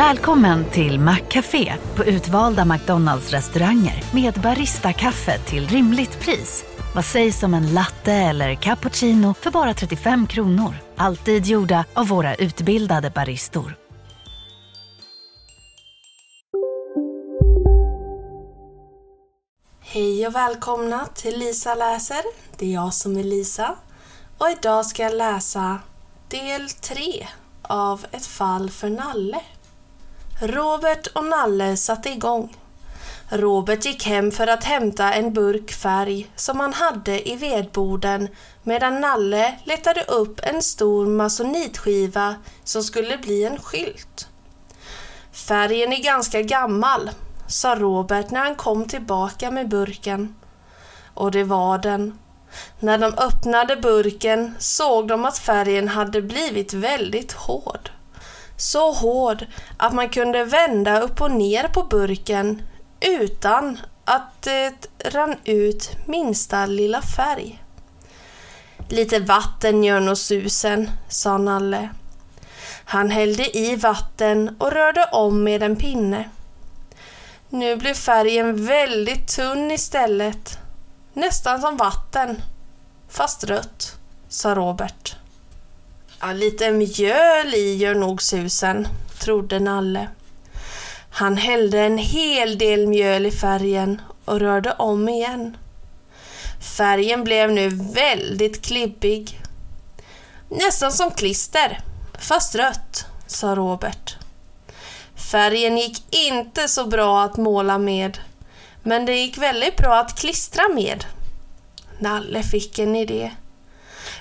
Välkommen till Maccafé på utvalda McDonalds restauranger med Baristakaffe till rimligt pris. Vad sägs om en latte eller cappuccino för bara 35 kronor? Alltid gjorda av våra utbildade baristor. Hej och välkomna till Lisa läser. Det är jag som är Lisa. Och idag ska jag läsa del 3 av Ett fall för Nalle. Robert och Nalle satte igång. Robert gick hem för att hämta en burk färg som han hade i vedboden medan Nalle letade upp en stor masonitskiva som skulle bli en skylt. Färgen är ganska gammal, sa Robert när han kom tillbaka med burken. Och det var den. När de öppnade burken såg de att färgen hade blivit väldigt hård. Så hård att man kunde vända upp och ner på burken utan att det rann ut minsta lilla färg. Lite vatten gör nog susen, sa Nalle. Han hällde i vatten och rörde om med en pinne. Nu blev färgen väldigt tunn istället. Nästan som vatten, fast rött, sa Robert. Ja, lite mjöl i gör nog susen, trodde Nalle. Han hällde en hel del mjöl i färgen och rörde om igen. Färgen blev nu väldigt klibbig. Nästan som klister, fast rött, sa Robert. Färgen gick inte så bra att måla med, men det gick väldigt bra att klistra med. Nalle fick en idé.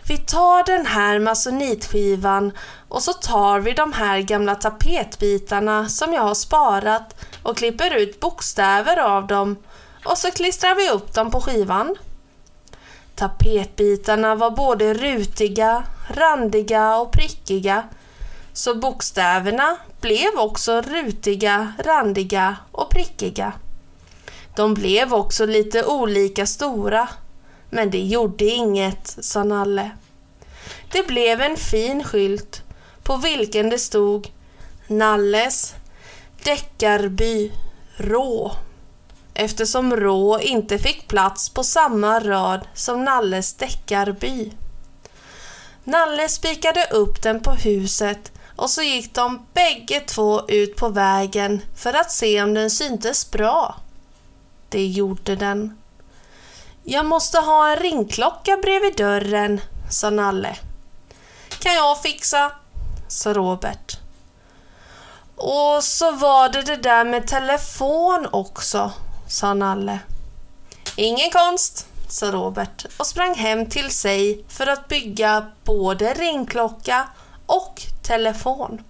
Vi tar den här masonitskivan och så tar vi de här gamla tapetbitarna som jag har sparat och klipper ut bokstäver av dem och så klistrar vi upp dem på skivan. Tapetbitarna var både rutiga, randiga och prickiga så bokstäverna blev också rutiga, randiga och prickiga. De blev också lite olika stora men det gjorde inget, sa Nalle. Det blev en fin skylt på vilken det stod Nalles Deckarby Rå eftersom Rå inte fick plats på samma rad som Nalles Deckarby. Nalle spikade upp den på huset och så gick de bägge två ut på vägen för att se om den syntes bra. Det gjorde den. Jag måste ha en ringklocka bredvid dörren, sa Nalle. Kan jag fixa, sa Robert. Och så var det det där med telefon också, sa Nalle. Ingen konst, sa Robert och sprang hem till sig för att bygga både ringklocka och telefon.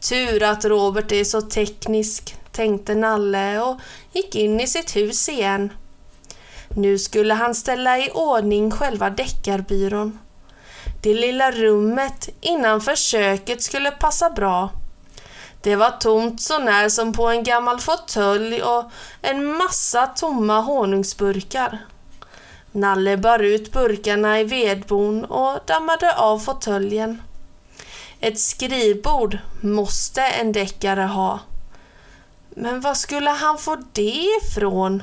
Tur att Robert är så teknisk, tänkte Nalle och gick in i sitt hus igen. Nu skulle han ställa i ordning själva deckarbyrån. Det lilla rummet innanför köket skulle passa bra. Det var tomt så när som på en gammal fåtölj och en massa tomma honungsburkar. Nalle bar ut burkarna i vedbon och dammade av fåtöljen. Ett skrivbord måste en deckare ha. Men var skulle han få det ifrån?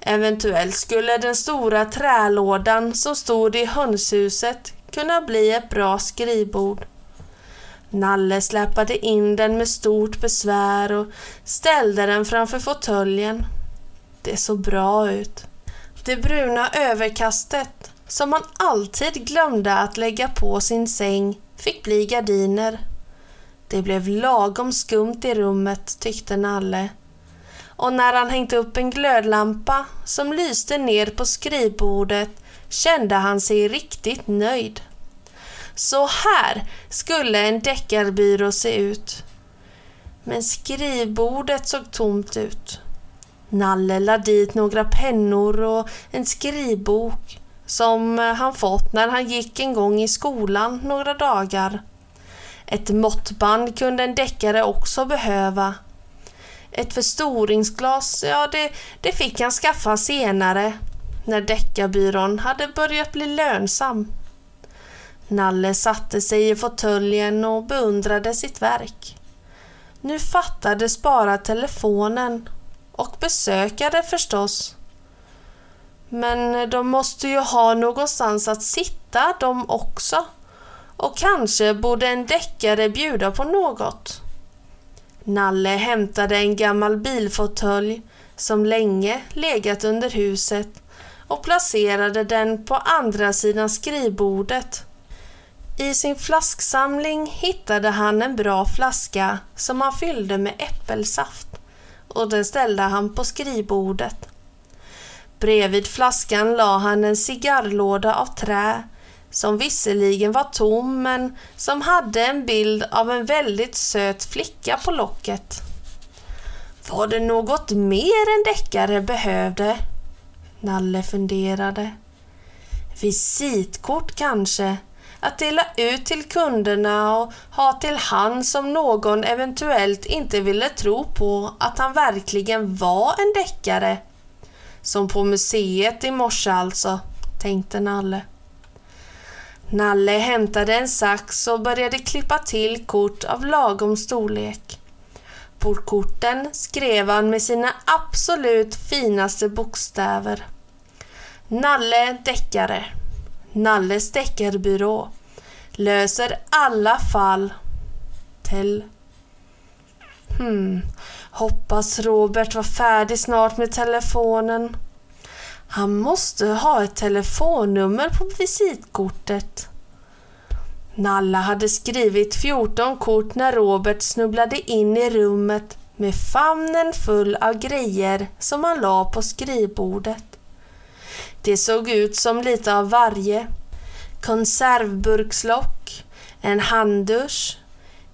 Eventuellt skulle den stora trälådan som stod i hönshuset kunna bli ett bra skrivbord. Nalle släpade in den med stort besvär och ställde den framför fåtöljen. Det såg bra ut. Det bruna överkastet, som man alltid glömde att lägga på sin säng, fick bli gardiner. Det blev lagom skumt i rummet, tyckte Nalle och när han hängt upp en glödlampa som lyste ner på skrivbordet kände han sig riktigt nöjd. Så här skulle en deckarbyrå se ut. Men skrivbordet såg tomt ut. Nalle la dit några pennor och en skrivbok som han fått när han gick en gång i skolan några dagar. Ett måttband kunde en deckare också behöva ett förstoringsglas, ja det, det fick han skaffa senare när deckarbyrån hade börjat bli lönsam. Nalle satte sig i fåtöljen och beundrade sitt verk. Nu fattades bara telefonen och besökare förstås. Men de måste ju ha någonstans att sitta de också. Och kanske borde en deckare bjuda på något. Nalle hämtade en gammal bilfåtölj som länge legat under huset och placerade den på andra sidan skrivbordet. I sin flasksamling hittade han en bra flaska som han fyllde med äppelsaft och den ställde han på skrivbordet. Bredvid flaskan la han en cigarrlåda av trä som visserligen var tom men som hade en bild av en väldigt söt flicka på locket. Var det något mer en deckare behövde? Nalle funderade. Visitkort kanske? Att dela ut till kunderna och ha till hand som någon eventuellt inte ville tro på att han verkligen var en deckare. Som på museet i morse alltså, tänkte Nalle. Nalle hämtade en sax och började klippa till kort av lagom storlek. På korten skrev han med sina absolut finaste bokstäver. Nalle Deckare. Nalles deckarbyrå. Löser alla fall. Tell Hmm. Hoppas Robert var färdig snart med telefonen. Han måste ha ett telefonnummer på visitkortet. Nalla hade skrivit 14 kort när Robert snubblade in i rummet med famnen full av grejer som han la på skrivbordet. Det såg ut som lite av varje. Konservburkslock, en handdusch,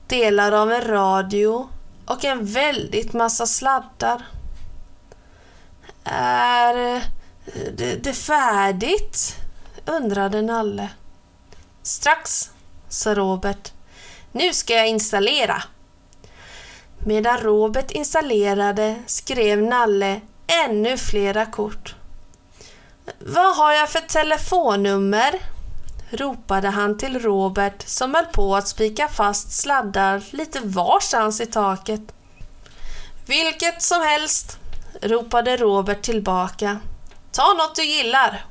delar av en radio och en väldigt massa sladdar. Är det, det färdigt? undrade Nalle. Strax, sa Robert. Nu ska jag installera. Medan Robert installerade skrev Nalle ännu flera kort. Vad har jag för telefonnummer? ropade han till Robert som höll på att spika fast sladdar lite varstans i taket. Vilket som helst, ropade Robert tillbaka. Ta något du gillar.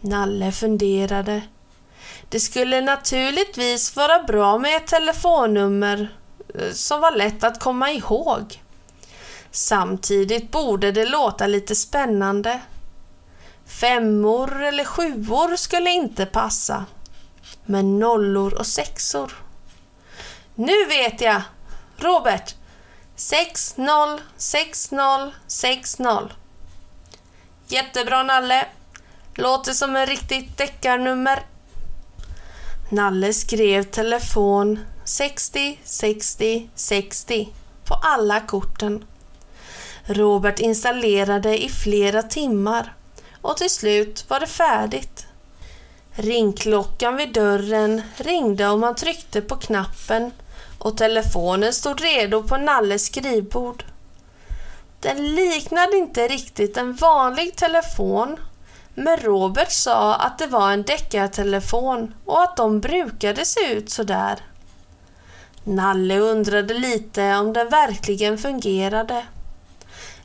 Nalle funderade. Det skulle naturligtvis vara bra med ett telefonnummer eh, som var lätt att komma ihåg. Samtidigt borde det låta lite spännande. Femmor eller sjuor skulle inte passa. Men nollor och sexor. Nu vet jag! Robert! 606060. Jättebra Nalle! Låter som en riktigt deckarnummer. Nalle skrev telefon 60 60 60 på alla korten. Robert installerade i flera timmar och till slut var det färdigt. Ringklockan vid dörren ringde och man tryckte på knappen och telefonen stod redo på Nalles skrivbord. Den liknade inte riktigt en vanlig telefon men Robert sa att det var en deckartelefon och att de brukade se ut sådär. Nalle undrade lite om den verkligen fungerade.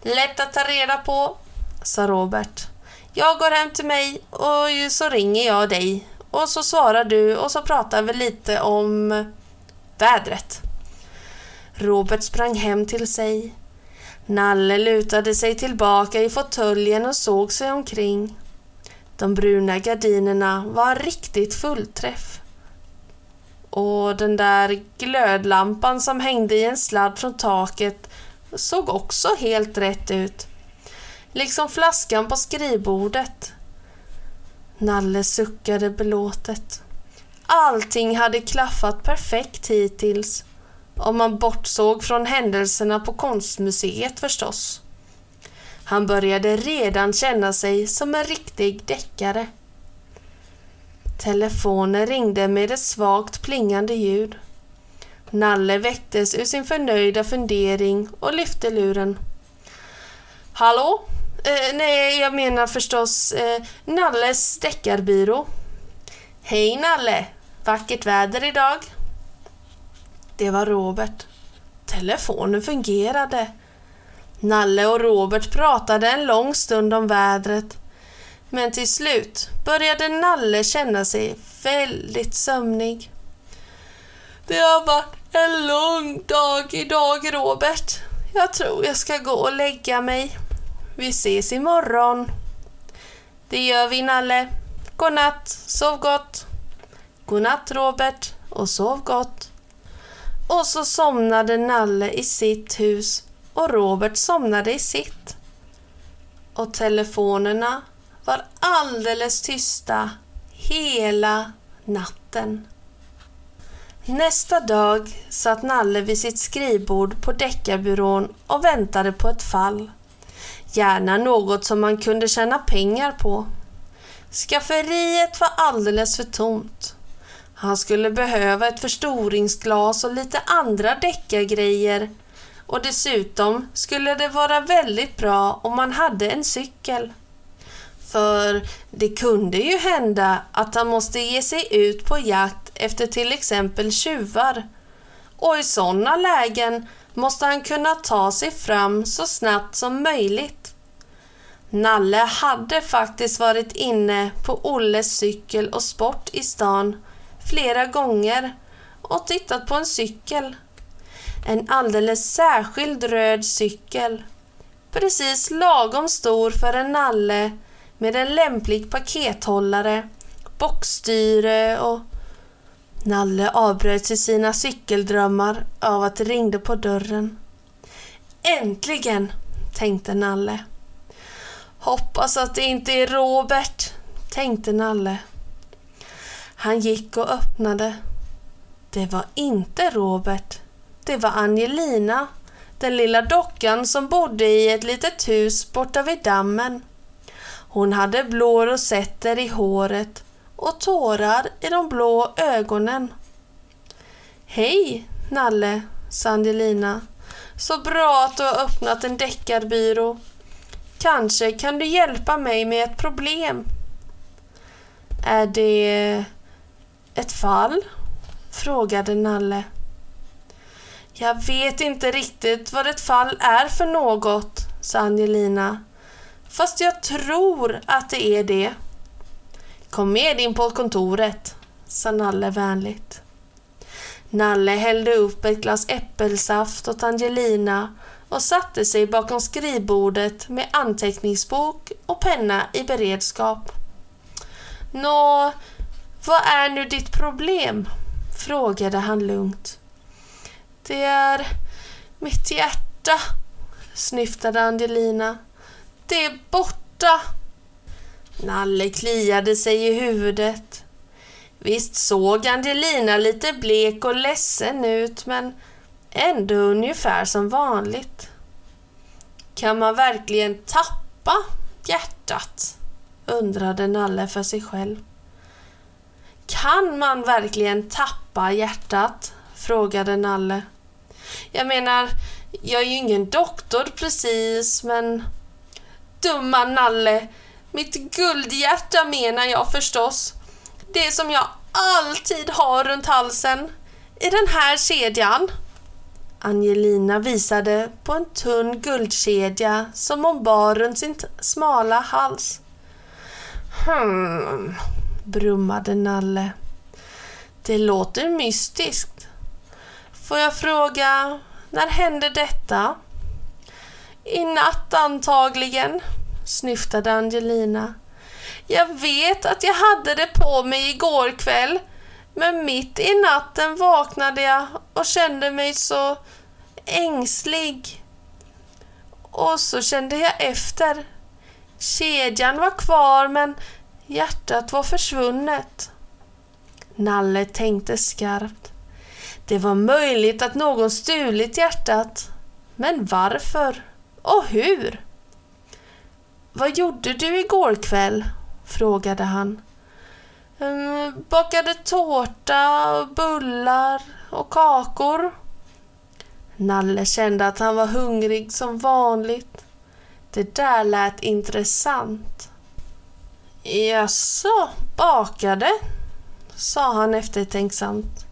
Lätt att ta reda på, sa Robert. Jag går hem till mig och så ringer jag dig och så svarar du och så pratar vi lite om vädret. Robert sprang hem till sig. Nalle lutade sig tillbaka i fåtöljen och såg sig omkring. De bruna gardinerna var en riktigt fullträff. Och den där glödlampan som hängde i en sladd från taket såg också helt rätt ut. Liksom flaskan på skrivbordet. Nalle suckade belåtet. Allting hade klaffat perfekt hittills. Om man bortsåg från händelserna på konstmuseet förstås. Han började redan känna sig som en riktig deckare. Telefonen ringde med ett svagt plingande ljud. Nalle väcktes ur sin förnöjda fundering och lyfte luren. Hallå? Eh, nej, jag menar förstås eh, Nalles deckarbyrå. Hej Nalle! Vackert väder idag. Det var Robert. Telefonen fungerade. Nalle och Robert pratade en lång stund om vädret. Men till slut började Nalle känna sig väldigt sömnig. Det har varit en lång dag idag, Robert. Jag tror jag ska gå och lägga mig. Vi ses imorgon. Det gör vi, Nalle. Godnatt, sov gott. Godnatt, Robert, och sov gott. Och så somnade Nalle i sitt hus och Robert somnade i sitt. Och telefonerna var alldeles tysta hela natten. Nästa dag satt Nalle vid sitt skrivbord på deckarbyrån och väntade på ett fall. Gärna något som man kunde tjäna pengar på. Skafferiet var alldeles för tomt. Han skulle behöva ett förstoringsglas och lite andra deckargrejer och dessutom skulle det vara väldigt bra om man hade en cykel. För det kunde ju hända att han måste ge sig ut på jakt efter till exempel tjuvar. Och i sådana lägen måste han kunna ta sig fram så snabbt som möjligt. Nalle hade faktiskt varit inne på Olles cykel och sport i stan flera gånger och tittat på en cykel. En alldeles särskild röd cykel. Precis lagom stor för en nalle med en lämplig pakethållare, bockstyre och... Nalle avbröt i sina cykeldrömmar av att det ringde på dörren. Äntligen, tänkte Nalle. Hoppas att det inte är Robert, tänkte Nalle. Han gick och öppnade. Det var inte Robert. Det var Angelina, den lilla dockan som bodde i ett litet hus borta vid dammen. Hon hade blå rosetter i håret och tårar i de blå ögonen. Hej, Nalle, sa Angelina. Så bra att du har öppnat en deckarbyrå. Kanske kan du hjälpa mig med ett problem. Är det ett fall? frågade Nalle. Jag vet inte riktigt vad ett fall är för något, sa Angelina. Fast jag tror att det är det. Kom med in på kontoret, sa Nalle vänligt. Nalle hällde upp ett glas äppelsaft åt Angelina och satte sig bakom skrivbordet med anteckningsbok och penna i beredskap. Nå, vad är nu ditt problem? frågade han lugnt. Det är mitt hjärta, snyftade Angelina. Det är borta. Nalle kliade sig i huvudet. Visst såg Angelina lite blek och ledsen ut, men ändå ungefär som vanligt. Kan man verkligen tappa hjärtat? undrade Nalle för sig själv. Kan man verkligen tappa hjärtat? frågade Nalle. Jag menar, jag är ju ingen doktor precis, men... Dumma Nalle! Mitt guldhjärta menar jag förstås. Det som jag alltid har runt halsen. I den här kedjan. Angelina visade på en tunn guldkedja som hon bar runt sin smala hals. Hmm, brummade Nalle. Det låter mystiskt. Får jag fråga, när hände detta? I natt antagligen, snyftade Angelina. Jag vet att jag hade det på mig igår kväll, men mitt i natten vaknade jag och kände mig så ängslig. Och så kände jag efter. Kedjan var kvar, men hjärtat var försvunnet. Nalle tänkte skarpt. Det var möjligt att någon stulit hjärtat. Men varför? Och hur? Vad gjorde du igår kväll? frågade han. Um, bakade tårta, bullar och kakor. Nalle kände att han var hungrig som vanligt. Det där lät intressant. Jaså, bakade? sa han eftertänksamt.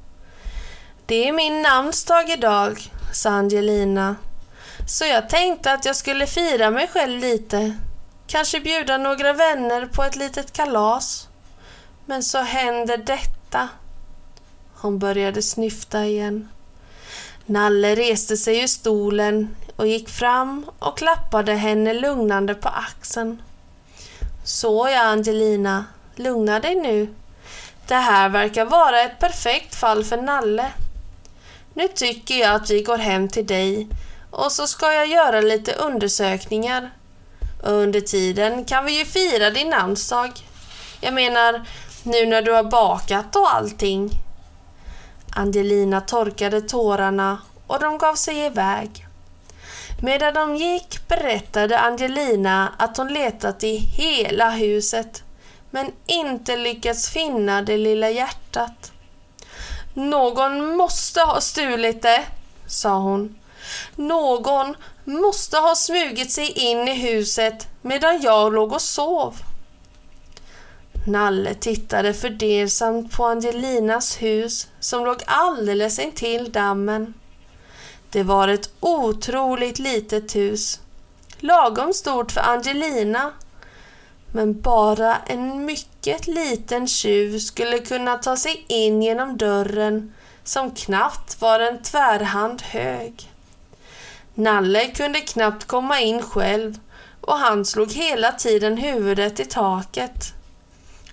Det är min namnsdag idag, sa Angelina. Så jag tänkte att jag skulle fira mig själv lite. Kanske bjuda några vänner på ett litet kalas. Men så händer detta. Hon började snyfta igen. Nalle reste sig ur stolen och gick fram och klappade henne lugnande på axeln. Såja Angelina, lugna dig nu. Det här verkar vara ett perfekt fall för Nalle. Nu tycker jag att vi går hem till dig och så ska jag göra lite undersökningar. Under tiden kan vi ju fira din namnsdag. Jag menar, nu när du har bakat och allting. Angelina torkade tårarna och de gav sig iväg. Medan de gick berättade Angelina att hon letat i hela huset men inte lyckats finna det lilla hjärtat. Någon måste ha stulit det, sa hon. Någon måste ha smugit sig in i huset medan jag låg och sov. Nalle tittade fördelsamt på Angelinas hus som låg alldeles intill dammen. Det var ett otroligt litet hus. Lagom stort för Angelina. Men bara en mycket liten tjuv skulle kunna ta sig in genom dörren som knappt var en tvärhand hög. Nalle kunde knappt komma in själv och han slog hela tiden huvudet i taket.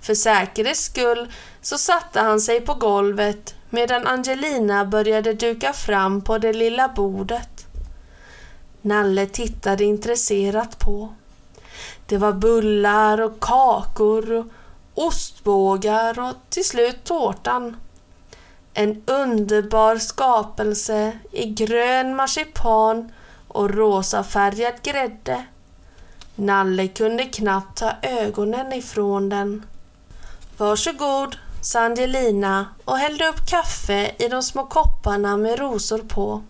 För säkerhets skull så satte han sig på golvet medan Angelina började duka fram på det lilla bordet. Nalle tittade intresserat på. Det var bullar och kakor och ostbågar och till slut tårtan. En underbar skapelse i grön marsipan och rosafärgad grädde. Nalle kunde knappt ta ögonen ifrån den. Varsågod, sa Angelina och hällde upp kaffe i de små kopparna med rosor på.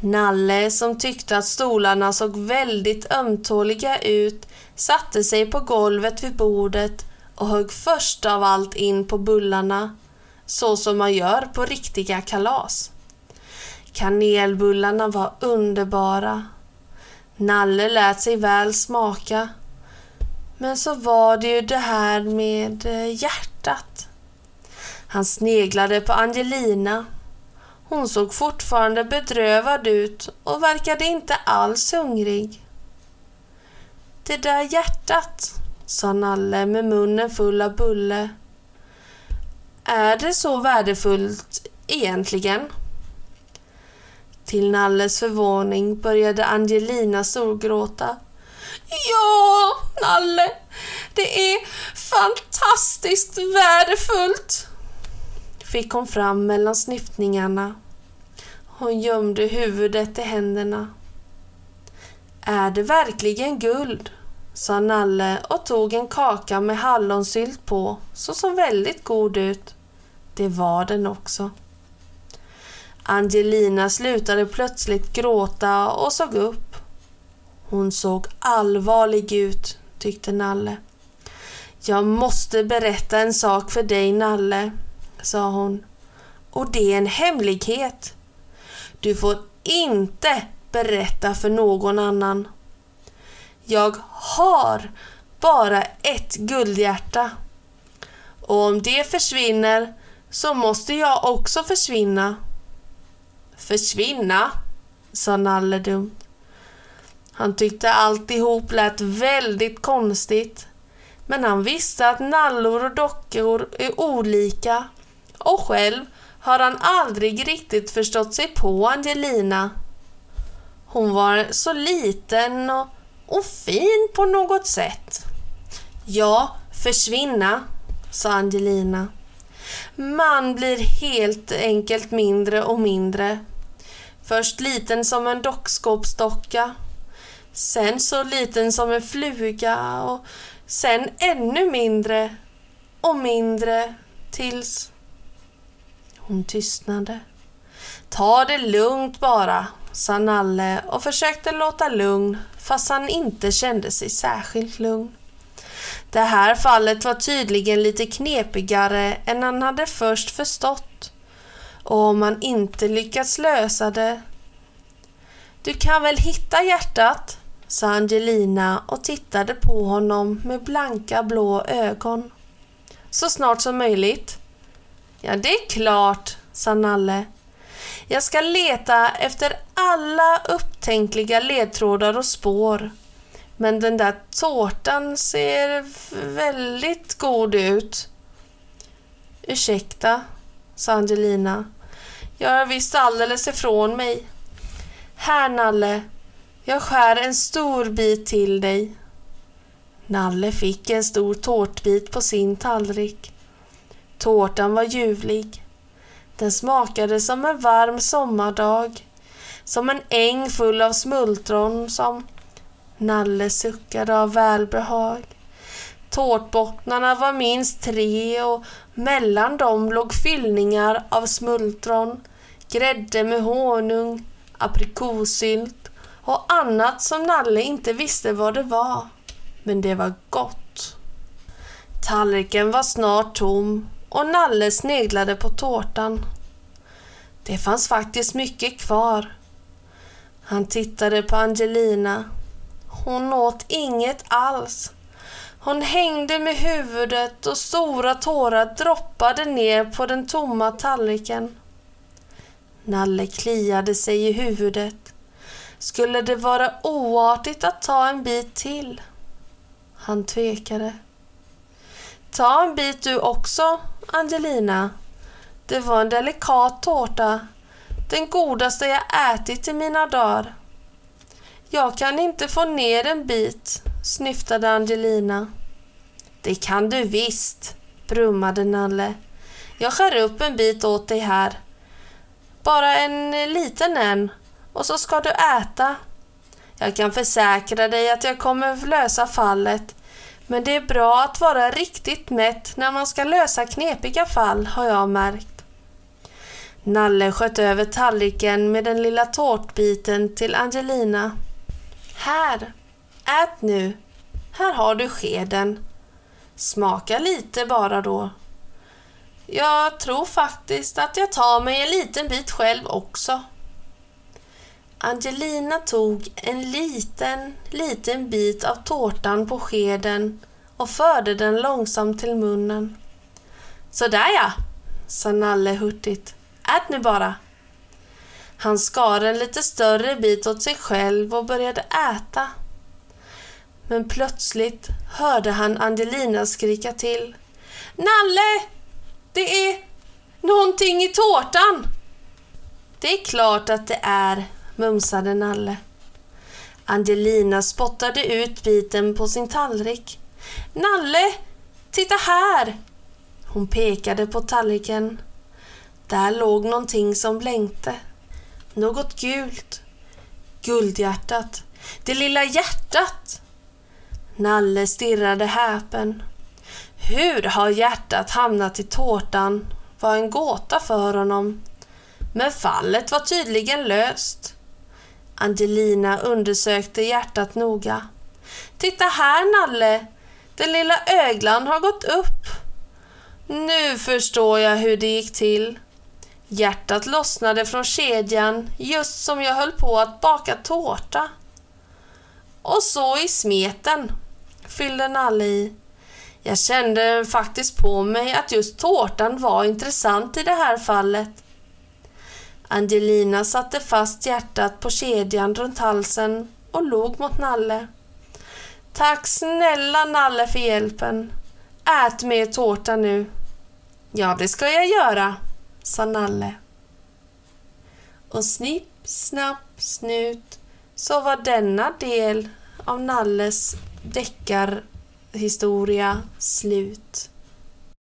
Nalle, som tyckte att stolarna såg väldigt ömtåliga ut, satte sig på golvet vid bordet och högg först av allt in på bullarna, så som man gör på riktiga kalas. Kanelbullarna var underbara. Nalle lät sig väl smaka. Men så var det ju det här med eh, hjärtat hjärtat. Han sneglade på Angelina. Hon såg fortfarande bedrövad ut och verkade inte alls hungrig. Det där hjärtat, sa Nalle med munnen full av bulle. Är det så värdefullt egentligen? Till Nalles förvåning började Angelina storgråta. Ja, Nalle, det är fantastiskt värdefullt, fick hon fram mellan snyftningarna. Hon gömde huvudet i händerna. Är det verkligen guld? sa Nalle och tog en kaka med hallonsylt på, som såg väldigt god ut. Det var den också. Angelina slutade plötsligt gråta och såg upp. Hon såg allvarlig ut, tyckte Nalle. Jag måste berätta en sak för dig, Nalle, sa hon. Och det är en hemlighet. Du får inte berätta för någon annan. Jag har bara ett guldhjärta. Och om det försvinner så måste jag också försvinna. Försvinna, sa Nalle dumt. Han tyckte alltihop lät väldigt konstigt. Men han visste att nallor och dockor är olika och själv har han aldrig riktigt förstått sig på Angelina. Hon var så liten och, och fin på något sätt. Ja, försvinna, sa Angelina. Man blir helt enkelt mindre och mindre. Först liten som en dockskåpsdocka. Sen så liten som en fluga och sen ännu mindre och mindre tills... Hon tystnade. Ta det lugnt bara, sa Nalle och försökte låta lugn fast han inte kände sig särskilt lugn. Det här fallet var tydligen lite knepigare än han hade först förstått och om han inte lyckats lösa det Du kan väl hitta hjärtat? Sa Angelina och tittade på honom med blanka blå ögon. Så snart som möjligt. Ja, det är klart, sa Nalle. Jag ska leta efter alla upptänkliga ledtrådar och spår. Men den där tårtan ser väldigt god ut. Ursäkta, sa Angelina. Jag är visst alldeles ifrån mig. Här, Nalle. Jag skär en stor bit till dig. Nalle fick en stor tårtbit på sin tallrik. Tårtan var ljuvlig. Den smakade som en varm sommardag, som en äng full av smultron som Nalle suckade av välbehag. Tårtbottnarna var minst tre och mellan dem låg fyllningar av smultron, grädde med honung, aprikossylt och annat som Nalle inte visste vad det var. Men det var gott. Tallriken var snart tom och Nalle sneglade på tårtan. Det fanns faktiskt mycket kvar. Han tittade på Angelina. Hon åt inget alls. Hon hängde med huvudet och stora tårar droppade ner på den tomma tallriken. Nalle kliade sig i huvudet. Skulle det vara oartigt att ta en bit till? Han tvekade. Ta en bit du också, Angelina. Det var en delikat tårta. Den godaste jag ätit i mina dagar. Jag kan inte få ner en bit, snyftade Angelina. Det kan du visst, brummade Nalle. Jag skär upp en bit åt dig här. Bara en liten en och så ska du äta. Jag kan försäkra dig att jag kommer lösa fallet. Men det är bra att vara riktigt mätt när man ska lösa knepiga fall, har jag märkt. Nalle sköt över tallriken med den lilla tårtbiten till Angelina. Här, ät nu. Här har du skeden. Smaka lite bara då. Jag tror faktiskt att jag tar mig en liten bit själv också. Angelina tog en liten, liten bit av tårtan på skeden och förde den långsamt till munnen. Sådär ja, sa Nalle hurtigt. Ät nu bara. Han skar en lite större bit åt sig själv och började äta. Men plötsligt hörde han Angelina skrika till. Nalle! Det är någonting i tårtan! Det är klart att det är, mumsade Nalle. Angelina spottade ut biten på sin tallrik. Nalle, titta här! Hon pekade på tallriken. Där låg någonting som blänkte. Något gult. Guldhjärtat. Det lilla hjärtat! Nalle stirrade häpen. Hur har hjärtat hamnat i tårtan var en gåta för honom. Men fallet var tydligen löst. Angelina undersökte hjärtat noga. Titta här, Nalle! Den lilla öglan har gått upp. Nu förstår jag hur det gick till. Hjärtat lossnade från kedjan just som jag höll på att baka tårta. Och så i smeten, fyllde Nalle i. Jag kände faktiskt på mig att just tårtan var intressant i det här fallet. Angelina satte fast hjärtat på kedjan runt halsen och log mot Nalle. Tack snälla Nalle för hjälpen. Ät mer tårta nu. Ja, det ska jag göra, sa Nalle. Och snipp, snapp, snut så var denna del av Nalles deckarhistoria slut.